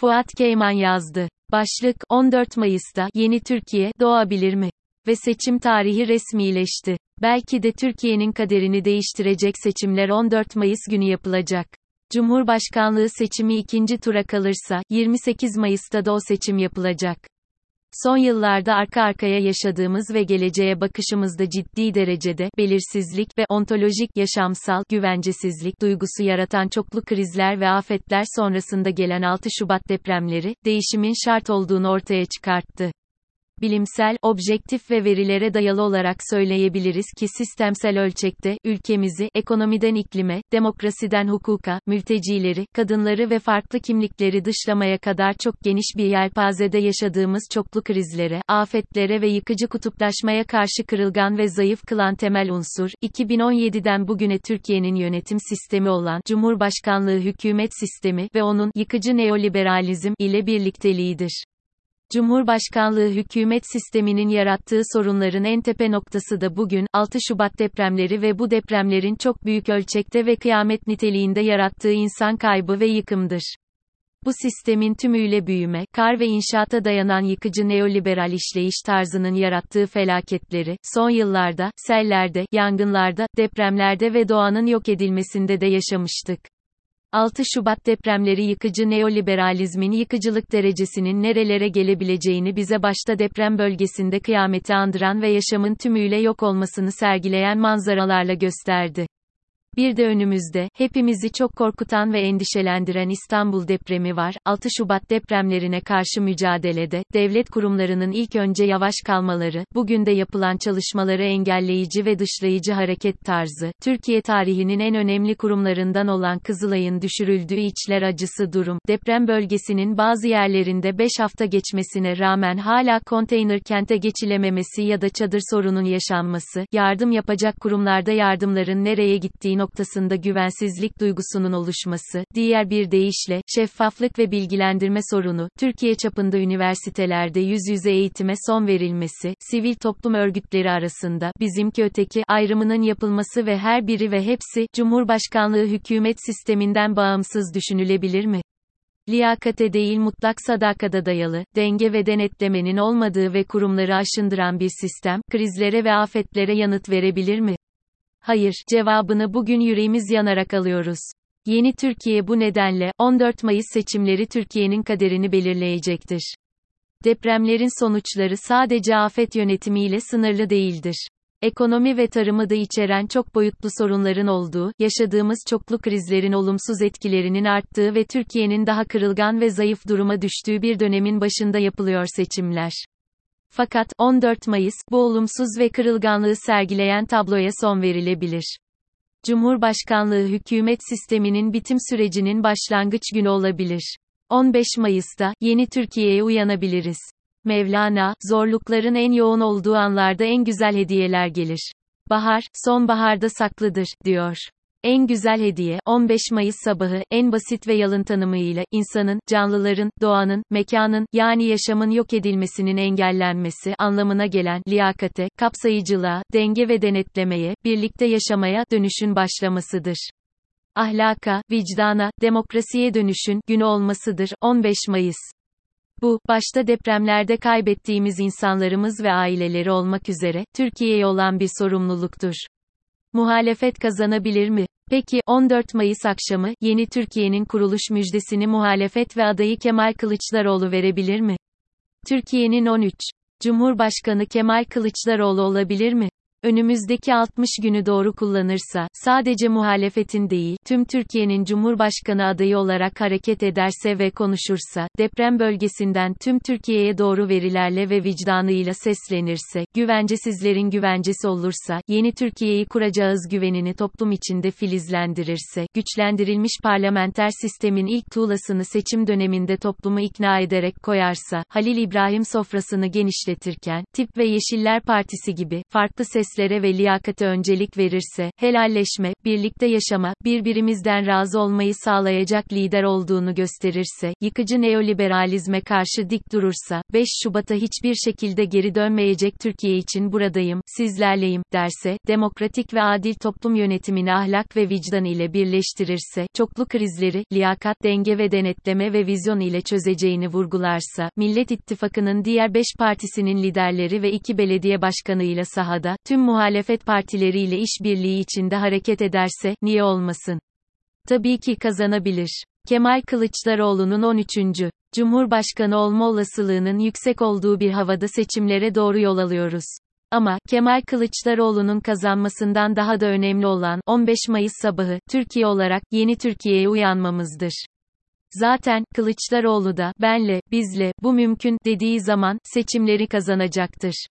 Fuat Keyman yazdı. Başlık, 14 Mayıs'ta, yeni Türkiye, doğabilir mi? Ve seçim tarihi resmileşti. Belki de Türkiye'nin kaderini değiştirecek seçimler 14 Mayıs günü yapılacak. Cumhurbaşkanlığı seçimi ikinci tura kalırsa, 28 Mayıs'ta da o seçim yapılacak. Son yıllarda arka arkaya yaşadığımız ve geleceğe bakışımızda ciddi derecede belirsizlik ve ontolojik yaşamsal güvencesizlik duygusu yaratan çoklu krizler ve afetler sonrasında gelen 6 Şubat depremleri değişimin şart olduğunu ortaya çıkarttı bilimsel, objektif ve verilere dayalı olarak söyleyebiliriz ki sistemsel ölçekte, ülkemizi, ekonomiden iklime, demokrasiden hukuka, mültecileri, kadınları ve farklı kimlikleri dışlamaya kadar çok geniş bir yelpazede yaşadığımız çoklu krizlere, afetlere ve yıkıcı kutuplaşmaya karşı kırılgan ve zayıf kılan temel unsur, 2017'den bugüne Türkiye'nin yönetim sistemi olan, Cumhurbaşkanlığı hükümet sistemi ve onun, yıkıcı neoliberalizm, ile birlikteliğidir. Cumhurbaşkanlığı hükümet sisteminin yarattığı sorunların en tepe noktası da bugün, 6 Şubat depremleri ve bu depremlerin çok büyük ölçekte ve kıyamet niteliğinde yarattığı insan kaybı ve yıkımdır. Bu sistemin tümüyle büyüme, kar ve inşaata dayanan yıkıcı neoliberal işleyiş tarzının yarattığı felaketleri, son yıllarda, sellerde, yangınlarda, depremlerde ve doğanın yok edilmesinde de yaşamıştık. 6 Şubat depremleri yıkıcı neoliberalizmin yıkıcılık derecesinin nerelere gelebileceğini bize başta deprem bölgesinde kıyameti andıran ve yaşamın tümüyle yok olmasını sergileyen manzaralarla gösterdi. Bir de önümüzde, hepimizi çok korkutan ve endişelendiren İstanbul depremi var. 6 Şubat depremlerine karşı mücadelede, devlet kurumlarının ilk önce yavaş kalmaları, bugün de yapılan çalışmaları engelleyici ve dışlayıcı hareket tarzı, Türkiye tarihinin en önemli kurumlarından olan Kızılay'ın düşürüldüğü içler acısı durum, deprem bölgesinin bazı yerlerinde 5 hafta geçmesine rağmen hala konteyner kente geçilememesi ya da çadır sorunun yaşanması, yardım yapacak kurumlarda yardımların nereye gittiği noktasında güvensizlik duygusunun oluşması, diğer bir deyişle, şeffaflık ve bilgilendirme sorunu, Türkiye çapında üniversitelerde yüz yüze eğitime son verilmesi, sivil toplum örgütleri arasında, bizimki öteki, ayrımının yapılması ve her biri ve hepsi, Cumhurbaşkanlığı hükümet sisteminden bağımsız düşünülebilir mi? liyakate değil mutlak sadakada dayalı, denge ve denetlemenin olmadığı ve kurumları aşındıran bir sistem, krizlere ve afetlere yanıt verebilir mi? Hayır, cevabını bugün yüreğimiz yanarak alıyoruz. Yeni Türkiye bu nedenle, 14 Mayıs seçimleri Türkiye'nin kaderini belirleyecektir. Depremlerin sonuçları sadece afet yönetimiyle sınırlı değildir. Ekonomi ve tarımı da içeren çok boyutlu sorunların olduğu, yaşadığımız çoklu krizlerin olumsuz etkilerinin arttığı ve Türkiye'nin daha kırılgan ve zayıf duruma düştüğü bir dönemin başında yapılıyor seçimler. Fakat, 14 Mayıs, bu olumsuz ve kırılganlığı sergileyen tabloya son verilebilir. Cumhurbaşkanlığı hükümet sisteminin bitim sürecinin başlangıç günü olabilir. 15 Mayıs'ta, yeni Türkiye'ye uyanabiliriz. Mevlana, zorlukların en yoğun olduğu anlarda en güzel hediyeler gelir. Bahar, sonbaharda saklıdır, diyor. En güzel hediye, 15 Mayıs sabahı, en basit ve yalın tanımıyla, insanın, canlıların, doğanın, mekanın, yani yaşamın yok edilmesinin engellenmesi anlamına gelen, liyakate, kapsayıcılığa, denge ve denetlemeye, birlikte yaşamaya, dönüşün başlamasıdır. Ahlaka, vicdana, demokrasiye dönüşün, günü olmasıdır, 15 Mayıs. Bu, başta depremlerde kaybettiğimiz insanlarımız ve aileleri olmak üzere, Türkiye'ye olan bir sorumluluktur. Muhalefet kazanabilir mi? Peki, 14 Mayıs akşamı, yeni Türkiye'nin kuruluş müjdesini muhalefet ve adayı Kemal Kılıçdaroğlu verebilir mi? Türkiye'nin 13. Cumhurbaşkanı Kemal Kılıçdaroğlu olabilir mi? Önümüzdeki 60 günü doğru kullanırsa, sadece muhalefetin değil, tüm Türkiye'nin Cumhurbaşkanı adayı olarak hareket ederse ve konuşursa, deprem bölgesinden tüm Türkiye'ye doğru verilerle ve vicdanıyla seslenirse, güvencesizlerin güvencesi olursa, yeni Türkiye'yi kuracağız güvenini toplum içinde filizlendirirse, güçlendirilmiş parlamenter sistemin ilk tuğlasını seçim döneminde toplumu ikna ederek koyarsa, Halil İbrahim sofrasını genişletirken, Tip ve Yeşiller Partisi gibi, farklı ses proseslere ve liyakate öncelik verirse, helalleşme, birlikte yaşama, birbirimizden razı olmayı sağlayacak lider olduğunu gösterirse, yıkıcı neoliberalizme karşı dik durursa, 5 Şubat'a hiçbir şekilde geri dönmeyecek Türkiye için buradayım, sizlerleyim, derse, demokratik ve adil toplum yönetimini ahlak ve vicdan ile birleştirirse, çoklu krizleri, liyakat, denge ve denetleme ve vizyon ile çözeceğini vurgularsa, Millet İttifakı'nın diğer 5 partisinin liderleri ve iki belediye başkanıyla sahada, tüm muhalefet partileriyle işbirliği içinde hareket ederse, niye olmasın? Tabii ki kazanabilir. Kemal Kılıçdaroğlu'nun 13. Cumhurbaşkanı olma olasılığının yüksek olduğu bir havada seçimlere doğru yol alıyoruz. Ama, Kemal Kılıçdaroğlu'nun kazanmasından daha da önemli olan, 15 Mayıs sabahı, Türkiye olarak, yeni Türkiye'ye uyanmamızdır. Zaten, Kılıçdaroğlu da, benle, bizle, bu mümkün, dediği zaman, seçimleri kazanacaktır.